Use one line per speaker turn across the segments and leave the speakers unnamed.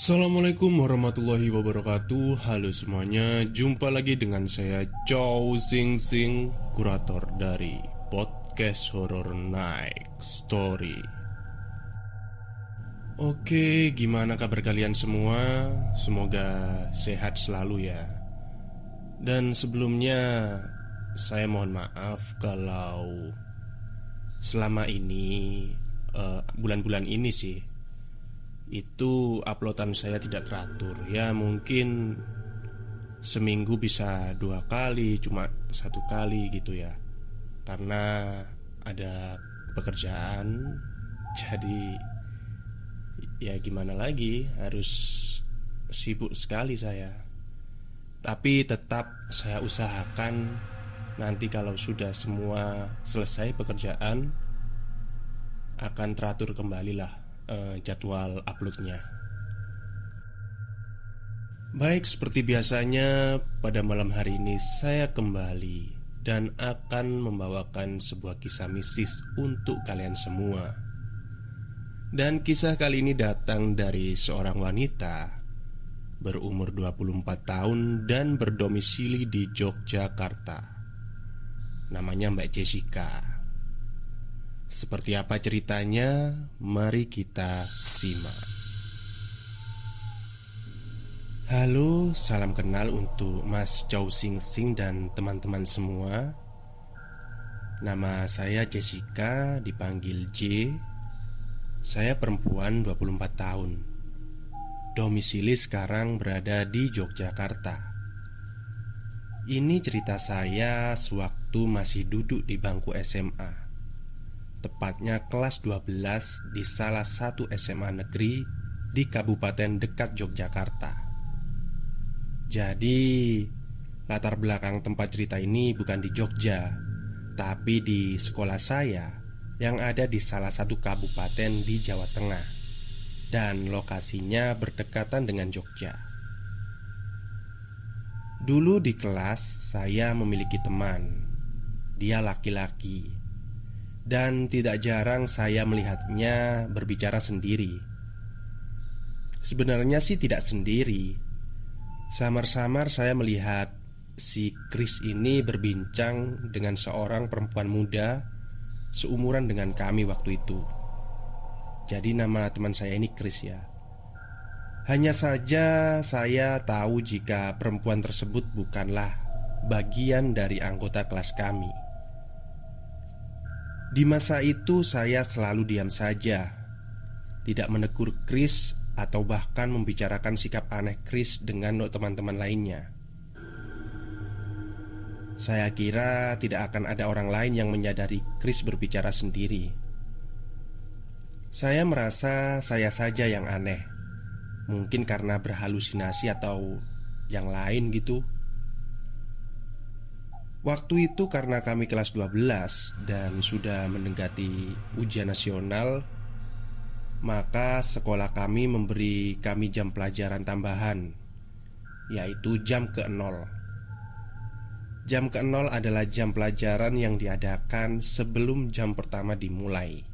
Assalamualaikum warahmatullahi wabarakatuh. Halo semuanya Jumpa lagi dengan saya Chow Sing Sing Kurator dari Podcast Horror Night Story. Oke gimana kabar kalian semua? Semoga sehat selalu ya. Dan sebelumnya Saya mohon maaf kalau Selama ini eh, Bulan-bulan uh, ini sih itu uploadan saya tidak teratur. Ya mungkin seminggu bisa dua kali cuma satu kali gitu ya. Karena ada pekerjaan jadi ya gimana lagi harus sibuk sekali saya. Tapi tetap saya usahakan nanti kalau sudah semua selesai pekerjaan akan teratur kembali lah uh, jadwal uploadnya. Baik, seperti biasanya, pada malam hari ini saya kembali dan akan membawakan sebuah kisah mistis untuk kalian semua. Dan kisah kali ini datang dari seorang wanita berumur 24 tahun dan berdomisili di Yogyakarta. Namanya Mbak Jessica. Seperti apa ceritanya? Mari kita simak. Halo, salam kenal untuk Mas Chow Sing Sing dan teman-teman semua. Nama saya Jessica, dipanggil J. Saya perempuan 24 tahun. Domisili sekarang berada di Yogyakarta. Ini cerita saya sewaktu masih duduk di bangku SMA Tepatnya kelas 12 di salah satu SMA negeri di kabupaten dekat Yogyakarta. Jadi latar belakang tempat cerita ini bukan di Jogja Tapi di sekolah saya yang ada di salah satu kabupaten di Jawa Tengah. Dan lokasinya berdekatan dengan Jogja. Dulu di kelas saya memiliki teman. Dia laki-laki dan tidak jarang saya melihatnya berbicara sendiri. Sebenarnya sih tidak sendiri. Samar-samar saya melihat si Chris ini berbincang dengan seorang perempuan muda seumuran dengan kami waktu itu. Jadi nama teman saya ini Chris ya. Hanya saja saya tahu jika perempuan tersebut bukanlah bagian dari anggota kelas kami. Di masa itu saya selalu diam saja. Tidak menegur Chris Atau bahkan membicarakan sikap aneh Chris dengan teman-teman lainnya. Saya kira tidak akan ada orang lain yang menyadari Chris berbicara sendiri. Saya merasa saya saja yang aneh. Mungkin karena berhalusinasi atau yang lain gitu Waktu itu karena kami kelas 12 dan sudah mendekati ujian nasional Maka sekolah kami memberi kami jam pelajaran tambahan Yaitu jam ke-0 Jam ke-0 adalah jam pelajaran yang diadakan sebelum jam pertama dimulai.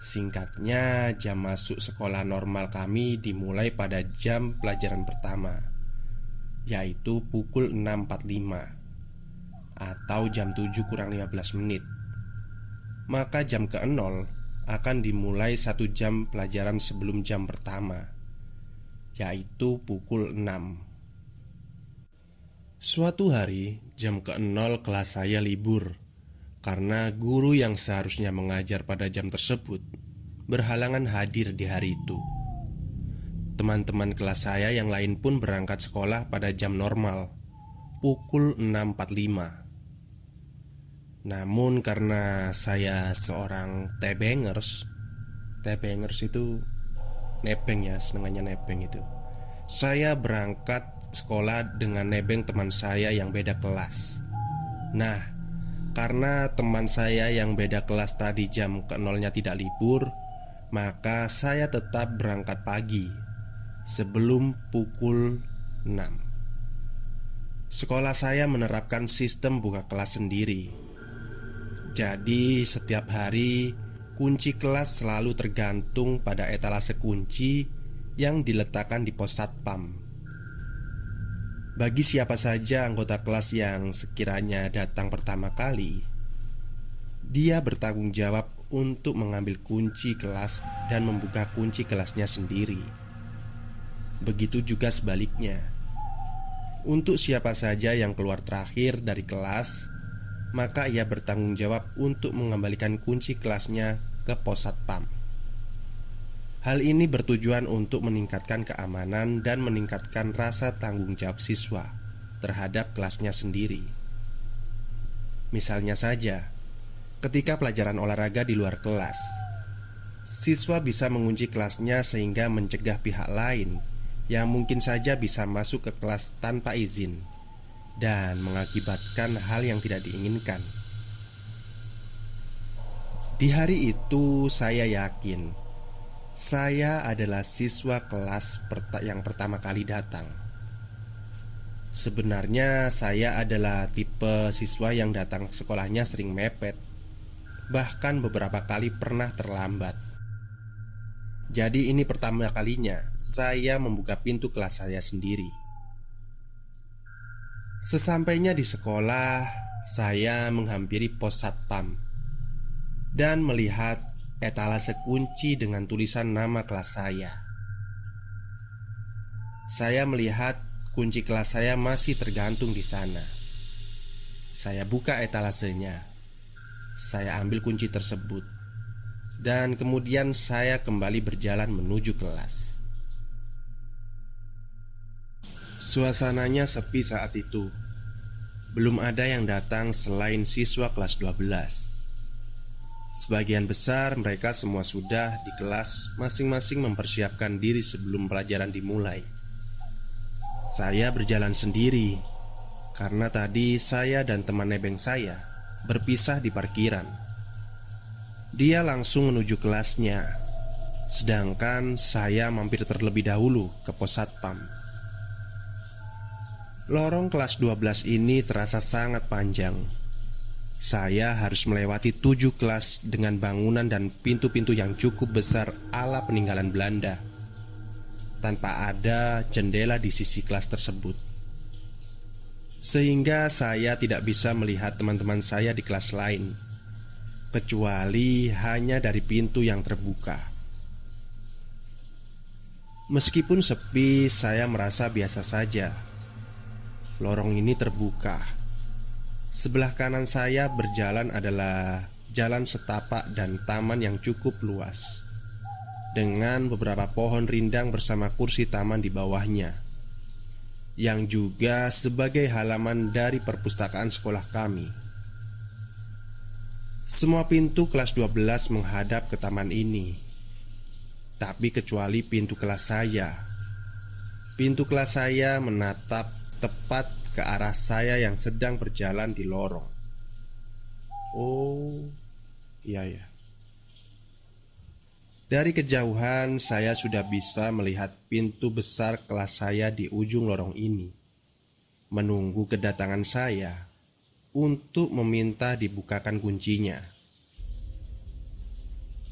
Singkatnya jam masuk sekolah normal kami dimulai pada jam pelajaran pertama yaitu pukul 6.45 atau jam 7 kurang 15 menit. Maka jam ke-0 akan dimulai satu jam pelajaran sebelum jam pertama, yaitu pukul 6. Suatu hari, jam ke-0 kelas saya libur karena guru yang seharusnya mengajar pada jam tersebut berhalangan hadir di hari itu. Teman-teman kelas saya yang lain pun berangkat sekolah pada jam normal Pukul 6.45 Namun karena saya seorang tebengers Tebengers itu nebeng ya, senengannya nebeng itu. Saya berangkat sekolah dengan nebeng teman saya yang beda kelas. Nah, karena teman saya yang beda kelas tadi jam ke nolnya tidak libur Maka saya tetap berangkat pagi sebelum pukul 6 Sekolah saya menerapkan sistem buka kelas sendiri Jadi setiap hari kunci kelas selalu tergantung pada etalase kunci yang diletakkan di pos satpam. Bagi siapa saja anggota kelas yang sekiranya datang pertama kali, dia bertanggung jawab untuk mengambil kunci kelas dan membuka kunci kelasnya sendiri. Begitu juga sebaliknya. Untuk siapa saja yang keluar terakhir dari kelas, maka ia bertanggung jawab untuk mengembalikan kunci kelasnya ke pos satpam. Hal ini bertujuan untuk meningkatkan keamanan dan meningkatkan rasa tanggung jawab siswa terhadap kelasnya sendiri. Misalnya saja, ketika pelajaran olahraga di luar kelas, siswa bisa mengunci kelasnya sehingga mencegah pihak lain yang mungkin saja bisa masuk ke kelas tanpa izin dan mengakibatkan hal yang tidak diinginkan. Di hari itu, saya yakin saya adalah siswa kelas yang pertama kali datang. Sebenarnya saya adalah tipe siswa yang datang sekolahnya sering mepet Bahkan beberapa kali pernah terlambat Jadi ini pertama kalinya saya membuka pintu kelas saya sendiri Sesampainya di sekolah Saya menghampiri pos satpam Dan melihat etalase kunci dengan tulisan nama kelas saya. Saya melihat kunci kelas saya masih tergantung di sana. Saya buka etalasenya. Saya ambil kunci tersebut. Dan kemudian saya kembali berjalan menuju kelas. Suasananya sepi saat itu. Belum ada yang datang selain siswa kelas 12. Sebagian besar mereka semua sudah di kelas masing-masing mempersiapkan diri sebelum pelajaran dimulai. Saya berjalan sendiri karena tadi saya dan teman nebeng saya berpisah di parkiran. Dia langsung menuju kelasnya, sedangkan saya mampir terlebih dahulu ke pos satpam. Lorong kelas 12 ini terasa sangat panjang. Saya harus melewati tujuh kelas dengan bangunan dan pintu-pintu yang cukup besar ala peninggalan Belanda. Tanpa ada jendela di sisi kelas tersebut. Sehingga saya tidak bisa melihat teman-teman saya di kelas lain Kecuali hanya dari pintu yang terbuka. Meskipun sepi, saya merasa biasa saja. Lorong ini terbuka. Sebelah kanan saya berjalan adalah jalan setapak dan taman yang cukup luas Dengan beberapa pohon rindang bersama kursi taman di bawahnya Yang juga sebagai halaman dari perpustakaan sekolah kami Semua pintu kelas 12 menghadap ke taman ini Tapi kecuali pintu kelas saya Pintu kelas saya menatap tepat ke arah saya yang sedang berjalan di lorong. Oh, iya ya. Dari kejauhan saya sudah bisa melihat pintu besar kelas saya di ujung lorong ini Menunggu kedatangan saya Untuk meminta dibukakan kuncinya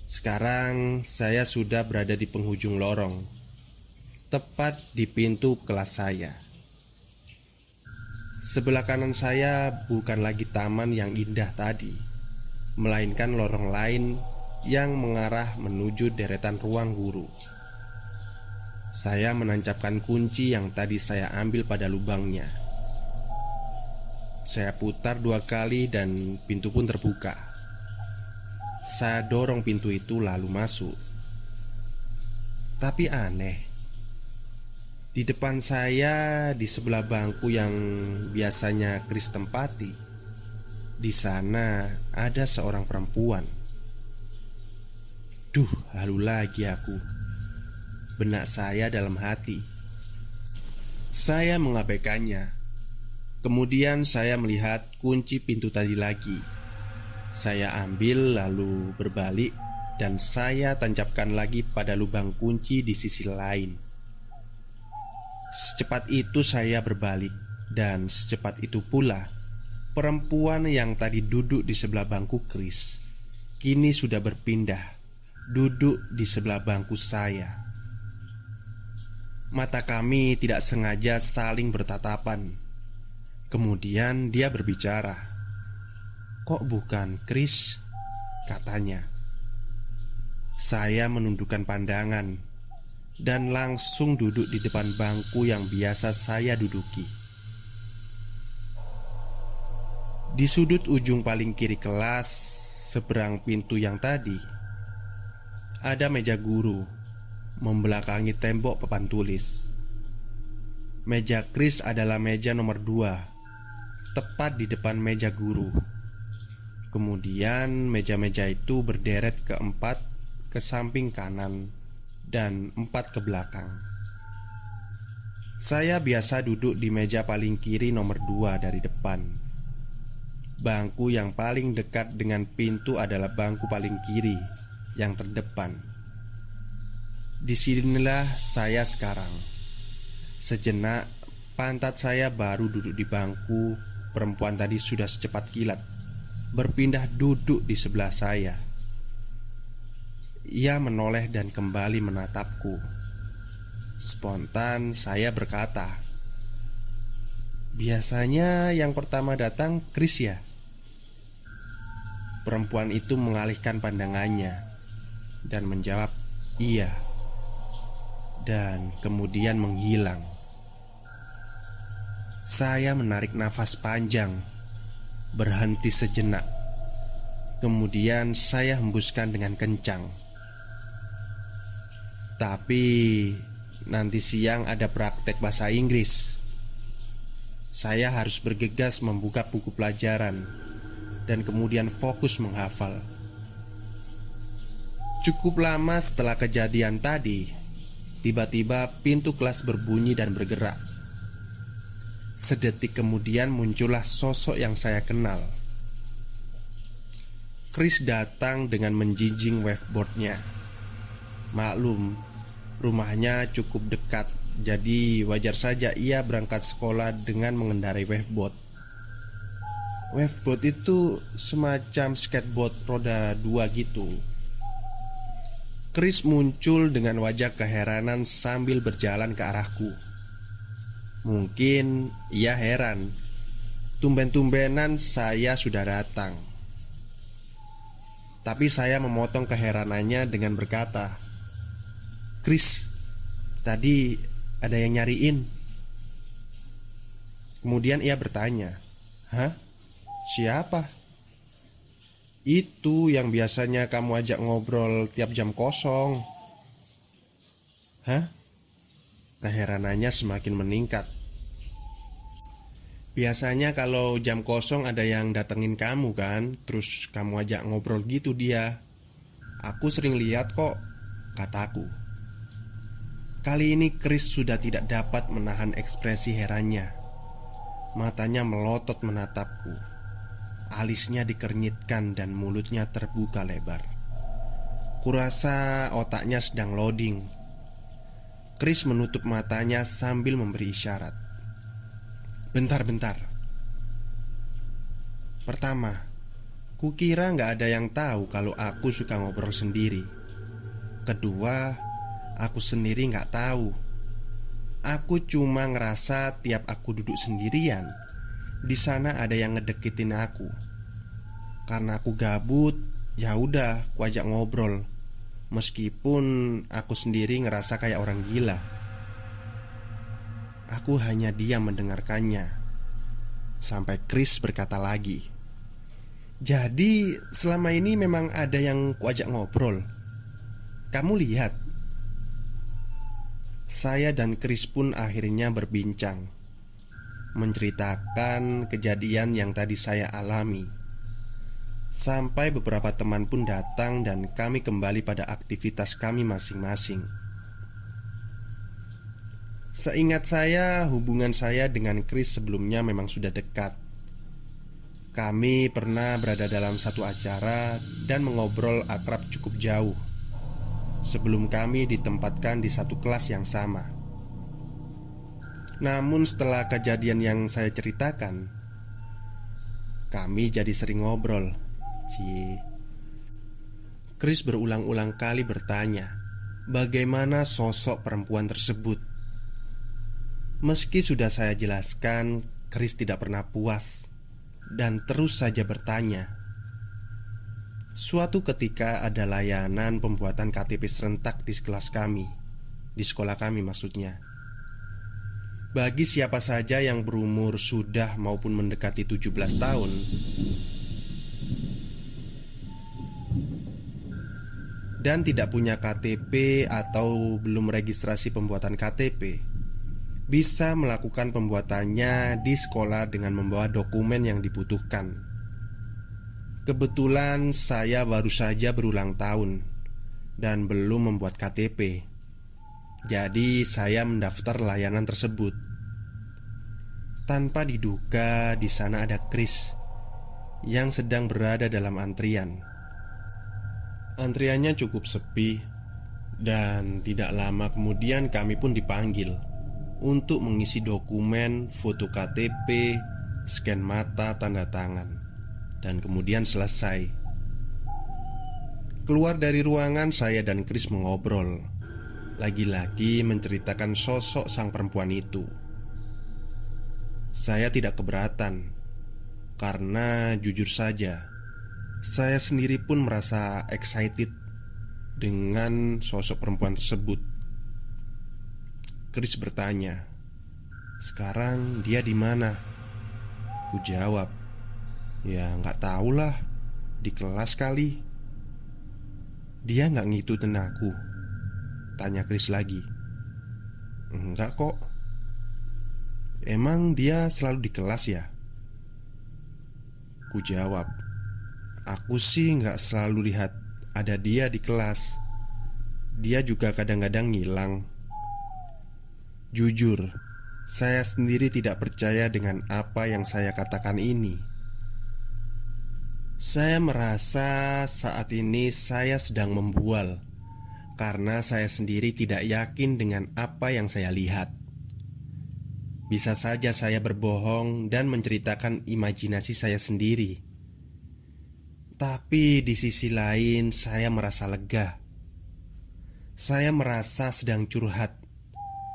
Sekarang saya sudah berada di penghujung lorong Tepat di pintu kelas saya Sebelah kanan saya bukan lagi taman yang indah tadi, melainkan lorong lain yang mengarah menuju deretan ruang guru. Saya menancapkan kunci yang tadi saya ambil pada lubangnya. Saya putar dua kali dan pintu pun terbuka. Saya dorong pintu itu lalu masuk. Tapi aneh, di depan saya, di sebelah bangku yang biasanya Kris tempati, di sana ada seorang perempuan. Duh, halu lagi aku. Benak saya dalam hati. Saya mengabaikannya. Kemudian saya melihat kunci pintu tadi lagi. Saya ambil lalu berbalik dan saya tancapkan lagi pada lubang kunci di sisi lain. Secepat itu saya berbalik Dan secepat itu pula Perempuan yang tadi duduk di sebelah bangku Kris Kini sudah berpindah Duduk di sebelah bangku saya Mata kami tidak sengaja saling bertatapan. Kemudian dia berbicara. "Kok bukan Chris?" katanya. Saya menundukkan pandangan dan langsung duduk di depan bangku yang biasa saya duduki. Di sudut ujung paling kiri kelas, seberang pintu yang tadi, ada meja guru membelakangi tembok papan tulis. Meja Chris adalah meja nomor dua, tepat di depan meja guru. Kemudian meja-meja itu berderet keempat ke samping kanan dan empat ke belakang. Saya biasa duduk di meja paling kiri nomor dua dari depan. Bangku yang paling dekat dengan pintu adalah bangku paling kiri yang terdepan. Di sinilah saya sekarang Sejenak pantat saya baru duduk di bangku Perempuan tadi sudah secepat kilat Berpindah duduk di sebelah saya. Ia menoleh dan kembali menatapku. Spontan saya berkata Biasanya yang pertama datang Chris ya? Perempuan itu mengalihkan pandangannya Dan menjawab Iya. Dan kemudian menghilang. Saya menarik nafas panjang, berhenti sejenak. Kemudian saya hembuskan dengan kencang. Tapi nanti siang ada praktek bahasa Inggris. Saya harus bergegas membuka buku pelajaran dan kemudian fokus menghafal. Cukup lama setelah kejadian tadi, Tiba-tiba pintu kelas berbunyi dan bergerak Sedetik kemudian muncullah sosok yang saya kenal. Chris datang dengan menjinjing waveboardnya. Maklum, rumahnya cukup dekat Jadi wajar saja ia berangkat sekolah dengan mengendarai waveboard. Waveboard itu semacam skateboard roda dua gitu. Chris muncul dengan wajah keheranan sambil berjalan ke arahku. Mungkin ia heran. Tumben-tumbenan saya sudah datang. Tapi saya memotong keheranannya dengan berkata, "Chris, tadi ada yang nyariin." Kemudian ia bertanya, "Hah? Siapa?" Itu yang biasanya kamu ajak ngobrol tiap jam kosong Hah? Keheranannya semakin meningkat Biasanya kalau jam kosong ada yang datengin kamu kan Terus kamu ajak ngobrol gitu dia. Aku sering lihat kok Kataku Kali ini Chris sudah tidak dapat menahan ekspresi herannya. Matanya melotot menatapku. Alisnya dikernyitkan dan mulutnya terbuka lebar. Kurasa otaknya sedang loading. Chris menutup matanya sambil memberi isyarat Bentar-bentar Pertama Kukira nggak ada yang tahu kalau aku suka ngobrol sendiri Kedua Aku sendiri nggak tahu Aku cuma ngerasa tiap aku duduk sendirian di sana ada yang ngedeketin aku. Karena aku gabut, ya udah, aku ajak ngobrol. Meskipun aku sendiri ngerasa kayak orang gila. Aku hanya diam mendengarkannya. Sampai Chris berkata lagi, "Jadi, selama ini memang ada yang kuajak ngobrol. Kamu lihat." Saya dan Chris pun akhirnya berbincang menceritakan kejadian yang tadi saya alami. Sampai beberapa teman pun datang dan kami kembali pada aktivitas kami masing-masing. Seingat saya, hubungan saya dengan Chris sebelumnya memang sudah dekat. Kami pernah berada dalam satu acara dan mengobrol akrab cukup jauh sebelum kami ditempatkan di satu kelas yang sama. Namun setelah kejadian yang saya ceritakan Kami jadi sering ngobrol Cie Chris berulang-ulang kali bertanya Bagaimana sosok perempuan tersebut Meski sudah saya jelaskan, Chris tidak pernah puas dan terus saja bertanya. Suatu ketika ada layanan pembuatan KTP serentak di kelas kami Di sekolah kami maksudnya Bagi siapa saja yang berumur sudah maupun mendekati 17 tahun Dan tidak punya KTP atau belum registrasi pembuatan KTP Bisa melakukan pembuatannya di sekolah dengan membawa dokumen yang dibutuhkan Kebetulan saya baru saja berulang tahun dan belum membuat KTP. Jadi saya mendaftar layanan tersebut. Tanpa diduga di sana ada Chris yang sedang berada dalam antrian. Antriannya cukup sepi dan tidak lama kemudian kami pun dipanggil untuk mengisi dokumen, foto KTP, scan mata, tanda tangan dan kemudian selesai. Keluar dari ruangan, saya dan Chris mengobrol. Lagi-lagi menceritakan sosok sang perempuan itu. Saya tidak keberatan karena jujur saja, saya sendiri pun merasa excited dengan sosok perempuan tersebut. Chris bertanya, "Sekarang dia di mana?" Ku jawab, Ya nggak tahu lah Di kelas kali. Dia nggak ngikutin aku Tanya Chris lagi. Enggak kok. Emang dia selalu di kelas ya? Ku jawab Aku sih nggak selalu lihat ada dia di kelas. Dia juga kadang-kadang ngilang Jujur, saya sendiri tidak percaya dengan apa yang saya katakan ini. Saya merasa saat ini saya sedang membual karena saya sendiri tidak yakin dengan apa yang saya lihat. Bisa saja saya berbohong dan menceritakan imajinasi saya sendiri, tapi di sisi lain saya merasa lega. Saya merasa sedang curhat,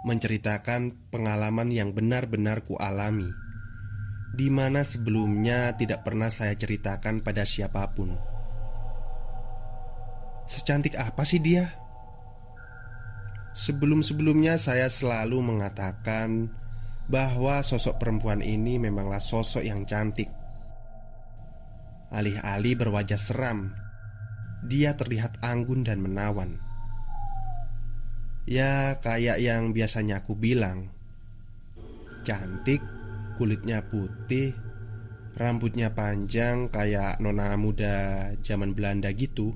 menceritakan pengalaman yang benar-benar kualami di mana sebelumnya tidak pernah saya ceritakan pada siapa pun. Secantik apa sih dia? Sebelum-sebelumnya saya selalu mengatakan bahwa sosok perempuan ini memanglah sosok yang cantik. Alih-alih berwajah seram, dia terlihat anggun dan menawan. Ya, kayak yang biasanya aku bilang, cantik Kulitnya putih Rambutnya panjang kayak nona muda zaman Belanda gitu.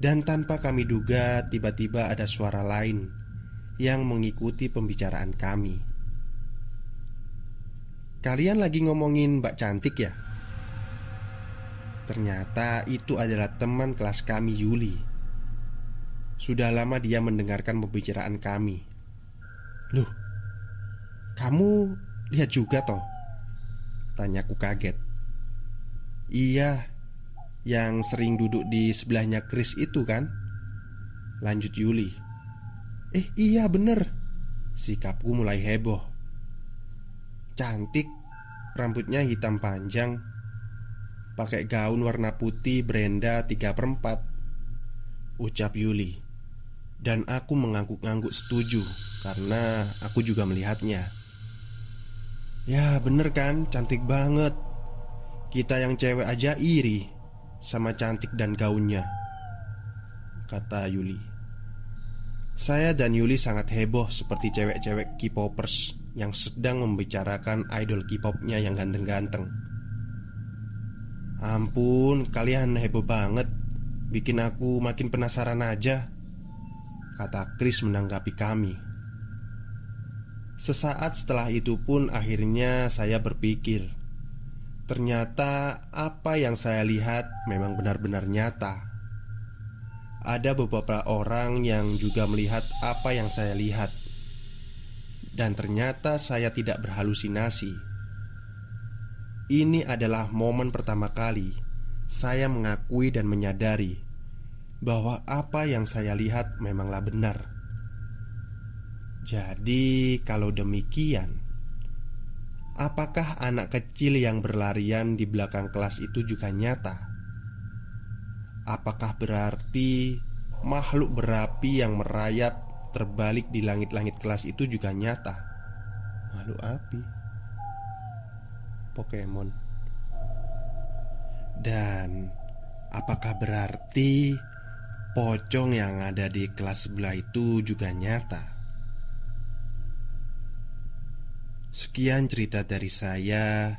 Dan tanpa kami duga tiba-tiba ada suara lain Yang mengikuti pembicaraan kami. Kalian lagi ngomongin Mbak Cantik ya? Ternyata itu adalah teman kelas kami Yuli Sudah lama dia mendengarkan pembicaraan kami. Loh, kamu Lihat juga toh? Tanyaku kaget. Iya Yang sering duduk di sebelahnya Chris itu kan? Lanjut Yuli. Eh iya bener. Sikapku mulai heboh. Cantik Rambutnya hitam panjang Pakai gaun warna putih Brenda 3 per 4 Ucap Yuli Dan aku mengangguk-angguk setuju Karena aku juga melihatnya. Ya bener kan, cantik banget. Kita yang cewek aja iri Sama cantik dan gaunnya Kata Yuli. Saya dan Yuli sangat heboh Seperti cewek-cewek K-popers Yang sedang membicarakan idol K-popnya yang ganteng-ganteng. Ampun, kalian heboh banget. Bikin aku makin penasaran aja Kata Chris menanggapi kami. Sesaat setelah itu pun akhirnya saya berpikir Ternyata apa yang saya lihat memang benar-benar nyata. Ada beberapa orang yang juga melihat apa yang saya lihat. Dan ternyata saya tidak berhalusinasi. Ini adalah momen pertama kali Saya mengakui dan menyadari Bahwa apa yang saya lihat memanglah benar Jadi, kalau demikian, apakah anak kecil yang berlarian di belakang kelas itu juga nyata? Apakah berarti makhluk berapi yang merayap terbalik di langit-langit kelas itu juga nyata? Makhluk api, Pokemon, dan apakah berarti pocong yang ada di kelas sebelah itu juga nyata? Sekian cerita dari saya.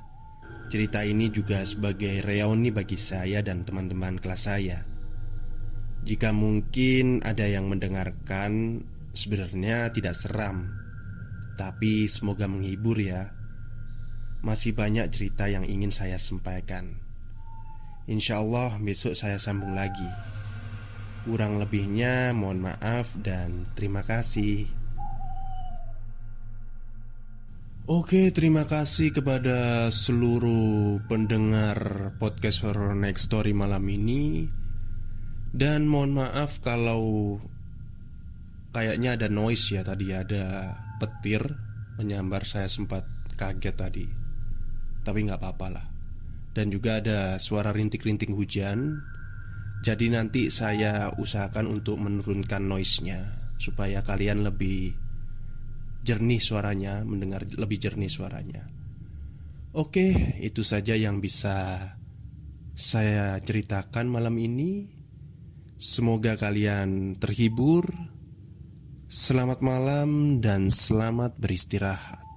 Cerita ini juga sebagai reuni bagi saya dan teman-teman kelas saya. Jika mungkin ada yang mendengarkan, sebenarnya tidak seram, tapi semoga menghibur ya. Masih banyak cerita yang ingin saya sampaikan. Insya Allah, besok saya sambung lagi. Kurang lebihnya, mohon maaf dan terima kasih. Oke, terima kasih kepada seluruh pendengar podcast Horror Next Story malam ini. Dan mohon maaf kalau kayaknya ada noise ya tadi ada petir menyambar saya sempat kaget tadi. Tapi nggak apa-apa lah. Dan juga ada suara rintik-rintik hujan Jadi nanti saya usahakan untuk menurunkan noise-nya Supaya kalian lebih jernih suaranya, mendengar lebih jernih suaranya. Oke, itu saja yang bisa saya ceritakan malam ini. Semoga kalian terhibur. Selamat malam dan selamat beristirahat.